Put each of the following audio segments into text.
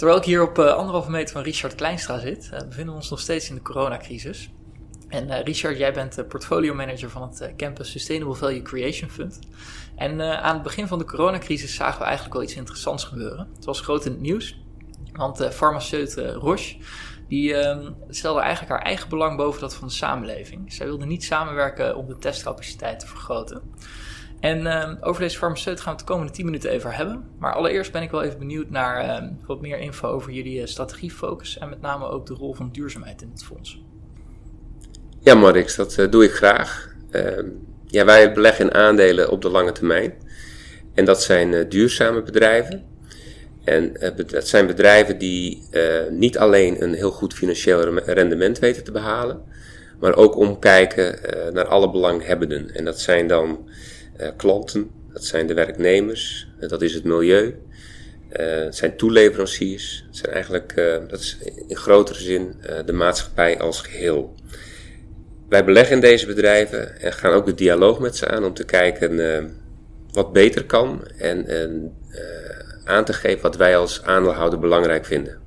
Terwijl ik hier op uh, anderhalve meter van Richard Kleinstra zit, uh, bevinden we ons nog steeds in de coronacrisis. En uh, Richard, jij bent portfolio manager van het Campus Sustainable Value Creation Fund. En aan het begin van de coronacrisis zagen we eigenlijk wel iets interessants gebeuren. Het was groot in het nieuws, want de farmaceut Roche die ehm, stelde eigenlijk haar eigen belang boven dat van de samenleving. Zij wilde niet samenwerken om de testcapaciteit te vergroten. En uh, over deze farmaceut gaan we het de komende 10 minuten even hebben. Maar allereerst ben ik wel even benieuwd naar uh, wat meer info over jullie uh, strategiefocus en met name ook de rol van duurzaamheid in het fonds. Ja, Marix, dat eh, doe ik graag. Ehm, ja, wij beleggen in aandelen op de lange termijn. En dat zijn eh, duurzame bedrijven. En dat zijn bedrijven die niet alleen een heel goed financieel rendement weten te behalen, maar ook omkijken naar alle belanghebbenden. En dat zijn dan klanten, dat zijn de werknemers, uh, dat is het milieu, uh, het zijn toeleveranciers, het zijn eigenlijk, dat is in grotere zin de maatschappij als geheel. Wij beleggen in deze bedrijven en gaan ook de dialoog met ze aan om te kijken wat beter kan en, en aan te geven wat wij als aandeelhouder belangrijk vinden.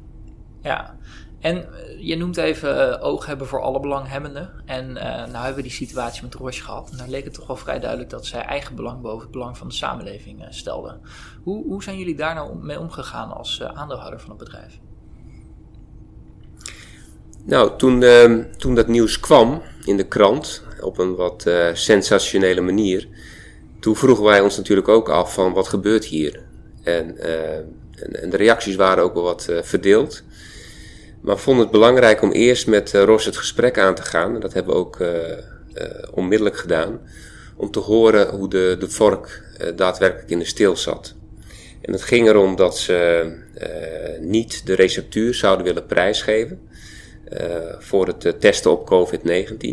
Ja, en je noemt even uh, oog hebben voor alle belanghebbenden. En uh, nou hebben we die situatie met Roche gehad. En daar leek het toch wel vrij duidelijk dat zij eigen belang boven het belang van de samenleving stelden. Hoe, hoe zijn jullie daar nou mee omgegaan als aandeelhouder van het bedrijf? Nou, toen, ehm, toen dat nieuws kwam in de krant op een wat sensationele manier, toen vroegen wij ons natuurlijk ook af van wat gebeurt hier? En, en, en de reacties waren ook wel wat verdeeld. Maar vond het belangrijk om eerst met uh, Ros het gesprek aan te gaan. En dat hebben we ook uh, uh, onmiddellijk gedaan. Om te horen hoe de, de vork daadwerkelijk in de steel zat. En het ging erom dat ze niet de receptuur zouden willen prijsgeven. voor het testen op COVID-19.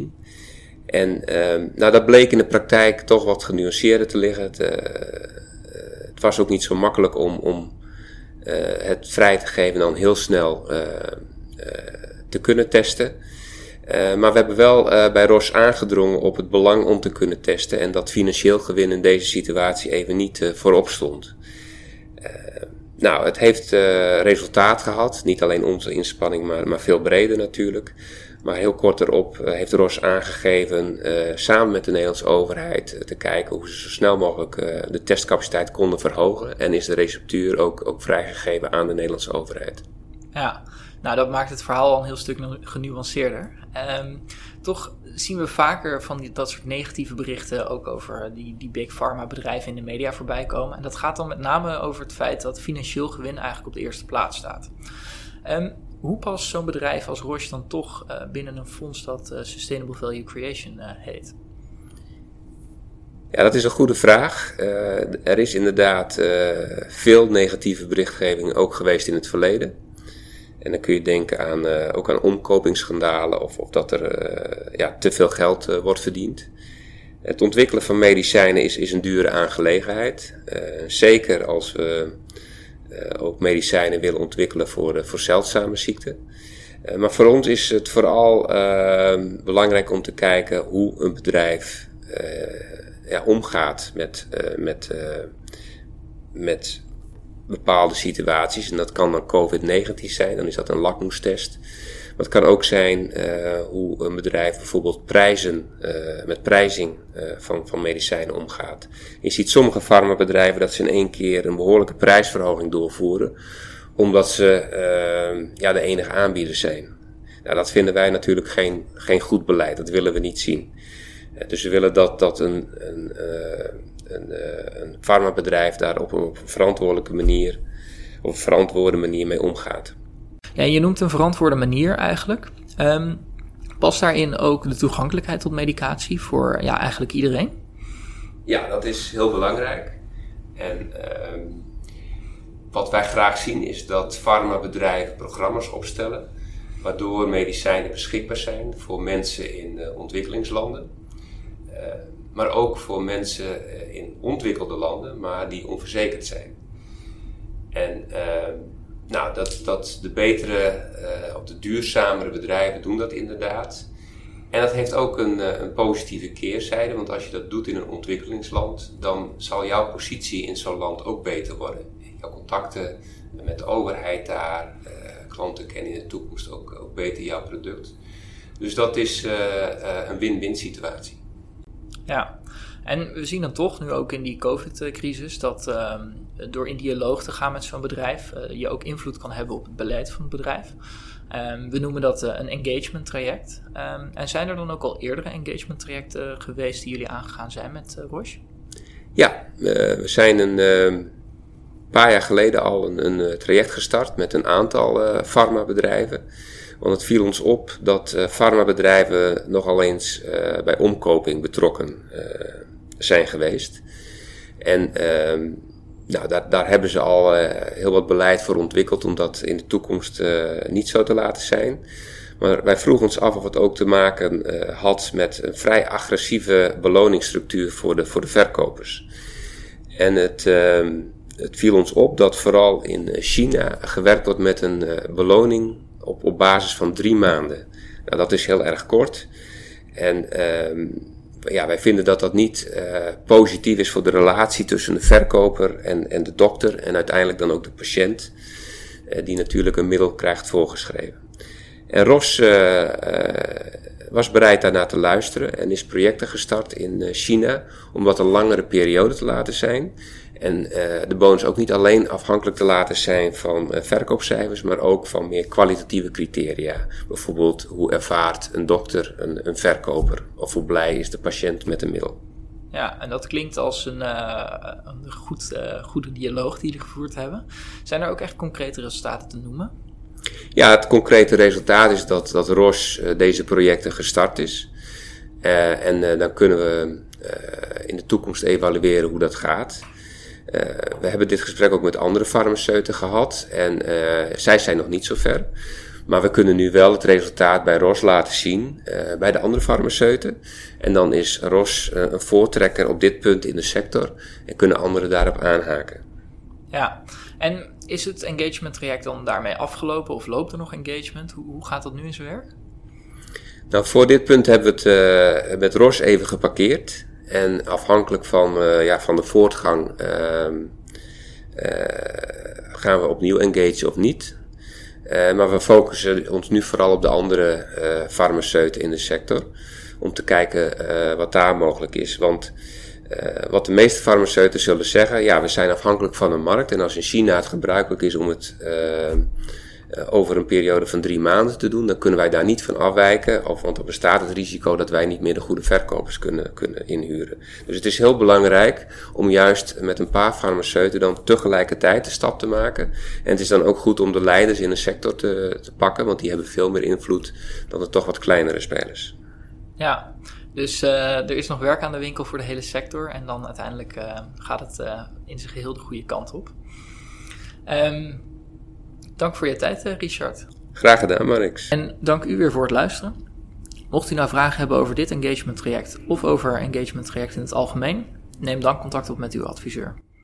En ehm, nou, dat bleek in de praktijk toch wat genuanceerder te liggen. Het, het was ook niet zo makkelijk om, om het vrij te geven en dan heel snel te kunnen testen. Uh, maar we hebben wel uh, bij ROS aangedrongen op het belang om te kunnen testen en dat financieel gewin in deze situatie even niet voorop stond. nou, het heeft resultaat gehad. Niet alleen onze inspanning, maar, maar veel breder natuurlijk. Maar heel kort erop heeft ROS aangegeven, samen met de Nederlandse overheid, te kijken hoe ze zo snel mogelijk de testcapaciteit konden verhogen. En is de receptuur ook, ook vrijgegeven aan de Nederlandse overheid. Ja, nou, dat maakt het verhaal al een heel stuk genuanceerder. Um, toch zien we vaker van die, dat soort negatieve berichten ook over die, die big pharma bedrijven in de media voorbij komen. En dat gaat dan met name over het feit dat financieel gewin eigenlijk op de eerste plaats staat. Um, hoe past zo'n bedrijf als Roche dan toch uh, binnen een fonds dat uh, Sustainable Value Creation uh, heet? Ja, dat is een goede vraag. er is inderdaad veel negatieve berichtgeving ook geweest in het verleden. En dan kun je denken aan, uh, ook aan omkopingsschandalen of, of dat er uh, ja, te veel geld uh, wordt verdiend. Het ontwikkelen van medicijnen is, is een dure aangelegenheid. zeker als we ook medicijnen willen ontwikkelen voor, voor zeldzame ziekten. maar voor ons is het vooral belangrijk om te kijken hoe een bedrijf ja, omgaat met, met, met bepaalde situaties. En dat kan dan COVID-19 zijn, dan is dat een lakmoestest. Maar het kan ook zijn uh, hoe een bedrijf bijvoorbeeld prijzen, uh, met prijzing uh, van, van medicijnen omgaat. Je ziet sommige farmabedrijven dat ze in één keer een behoorlijke prijsverhoging doorvoeren, omdat ze ja, de enige aanbieder zijn. Nou, dat vinden wij natuurlijk geen, geen goed beleid, dat willen we niet zien. Dus we willen dat, dat een, een een, uh, een farmabedrijf daar op een, op een, verantwoordelijke manier, op een verantwoorde manier mee omgaat. Ja, je noemt een verantwoorde manier eigenlijk. Um, past daarin ook de toegankelijkheid tot medicatie voor ja, eigenlijk iedereen? Ja, dat is heel belangrijk. En uh, wat wij graag zien is dat farmabedrijven programma's opstellen waardoor medicijnen beschikbaar zijn voor mensen in uh, ontwikkelingslanden. Uh, maar ook voor mensen eh, in ontwikkelde landen, maar die onverzekerd zijn. En uh, nou, dat, dat de betere uh, of de duurzamere bedrijven doen dat inderdaad. En dat heeft ook een, een, positieve keerzijde, want als je dat doet in een ontwikkelingsland, dan zal jouw positie in zo'n land ook beter worden. Jouw contacten met de overheid daar. klanten kennen in de toekomst ook beter jouw product. Dus dat is een win-win situatie. Ja, en we zien dan toch nu ook in die COVID-crisis dat ehm, door in dialoog te gaan met zo'n bedrijf uh, je ook invloed kan hebben op het beleid van het bedrijf. Um, we noemen dat uh, een engagement traject. Um, en zijn er dan ook al eerdere engagement trajecten geweest die jullie aangegaan zijn met Roche? Ja, we zijn een paar jaar geleden al een, een, traject gestart met een aantal farmabedrijven. Want het viel ons op dat farmabedrijven nogal eens bij omkoping betrokken zijn geweest. En ehm, nou, daar, daar hebben ze al eh, heel wat beleid voor ontwikkeld om dat in de toekomst niet zo te laten zijn. Maar wij vroegen ons af of het ook te maken had met een vrij agressieve beloningsstructuur voor de, voor de verkopers. En het, ehm, het viel ons op dat vooral in China gewerkt wordt met een beloning op, op basis van drie maanden. Nou, dat is heel erg kort. En ehm, ja, wij vinden dat dat niet uh, positief is voor de relatie tussen de verkoper en, en de dokter en uiteindelijk dan ook de patiënt, die natuurlijk een middel krijgt voorgeschreven. En Ros was bereid daarnaar te luisteren en is projecten gestart in China om wat een langere periode te laten zijn. En uh, de bonus ook niet alleen afhankelijk te laten zijn van uh, verkoopcijfers, maar ook van meer kwalitatieve criteria. Bijvoorbeeld hoe ervaart een dokter een, een verkoper of hoe blij is de patiënt met een middel. Ja, en dat klinkt als een, uh, een goed, goede dialoog die jullie gevoerd hebben. Zijn er ook echt concrete resultaten te noemen? Ja, het concrete resultaat is dat, dat ROS deze projecten gestart is. en dan kunnen we in de toekomst evalueren hoe dat gaat. Uh, we hebben dit gesprek ook met andere farmaceuten gehad en uh, zij zijn nog niet zo ver. Maar we kunnen nu wel het resultaat bij ROS laten zien uh, bij de andere farmaceuten. En dan is ROS een voortrekker op dit punt in de sector en kunnen anderen daarop aanhaken. Ja, en is het engagement traject dan daarmee afgelopen of loopt er nog engagement? Hoe, hoe gaat dat nu in zijn werk? Nou, voor dit punt hebben we het met ROS even geparkeerd. En afhankelijk van, uh, ja, van de voortgang uh, gaan we opnieuw engageren of niet. Uh, maar we focussen ons nu vooral op de andere farmaceuten in de sector. Om te kijken wat daar mogelijk is. Want wat de meeste farmaceuten zullen zeggen, ja, we zijn afhankelijk van een markt. En als in China het gebruikelijk is om het eh, over een periode van drie maanden te doen, dan kunnen wij daar niet van afwijken. Of, want dan bestaat het risico dat wij niet meer de goede verkopers kunnen, kunnen inhuren. Dus het is heel belangrijk om juist met een paar farmaceuten dan tegelijkertijd de stap te maken. En het is dan ook goed om de leiders in een sector te, te pakken, want die hebben veel meer invloed dan de toch wat kleinere spelers. Ja, dus uh, er is nog werk aan de winkel voor de hele sector. En dan uiteindelijk uh, gaat het in zijn geheel de goede kant op. Um, Dank voor je tijd, eh, Richard. Graag gedaan, Marix. En dank u weer voor het luisteren. Mocht u nou vragen hebben over dit engagement traject of over engagement traject in het algemeen, neem dan contact op met uw adviseur.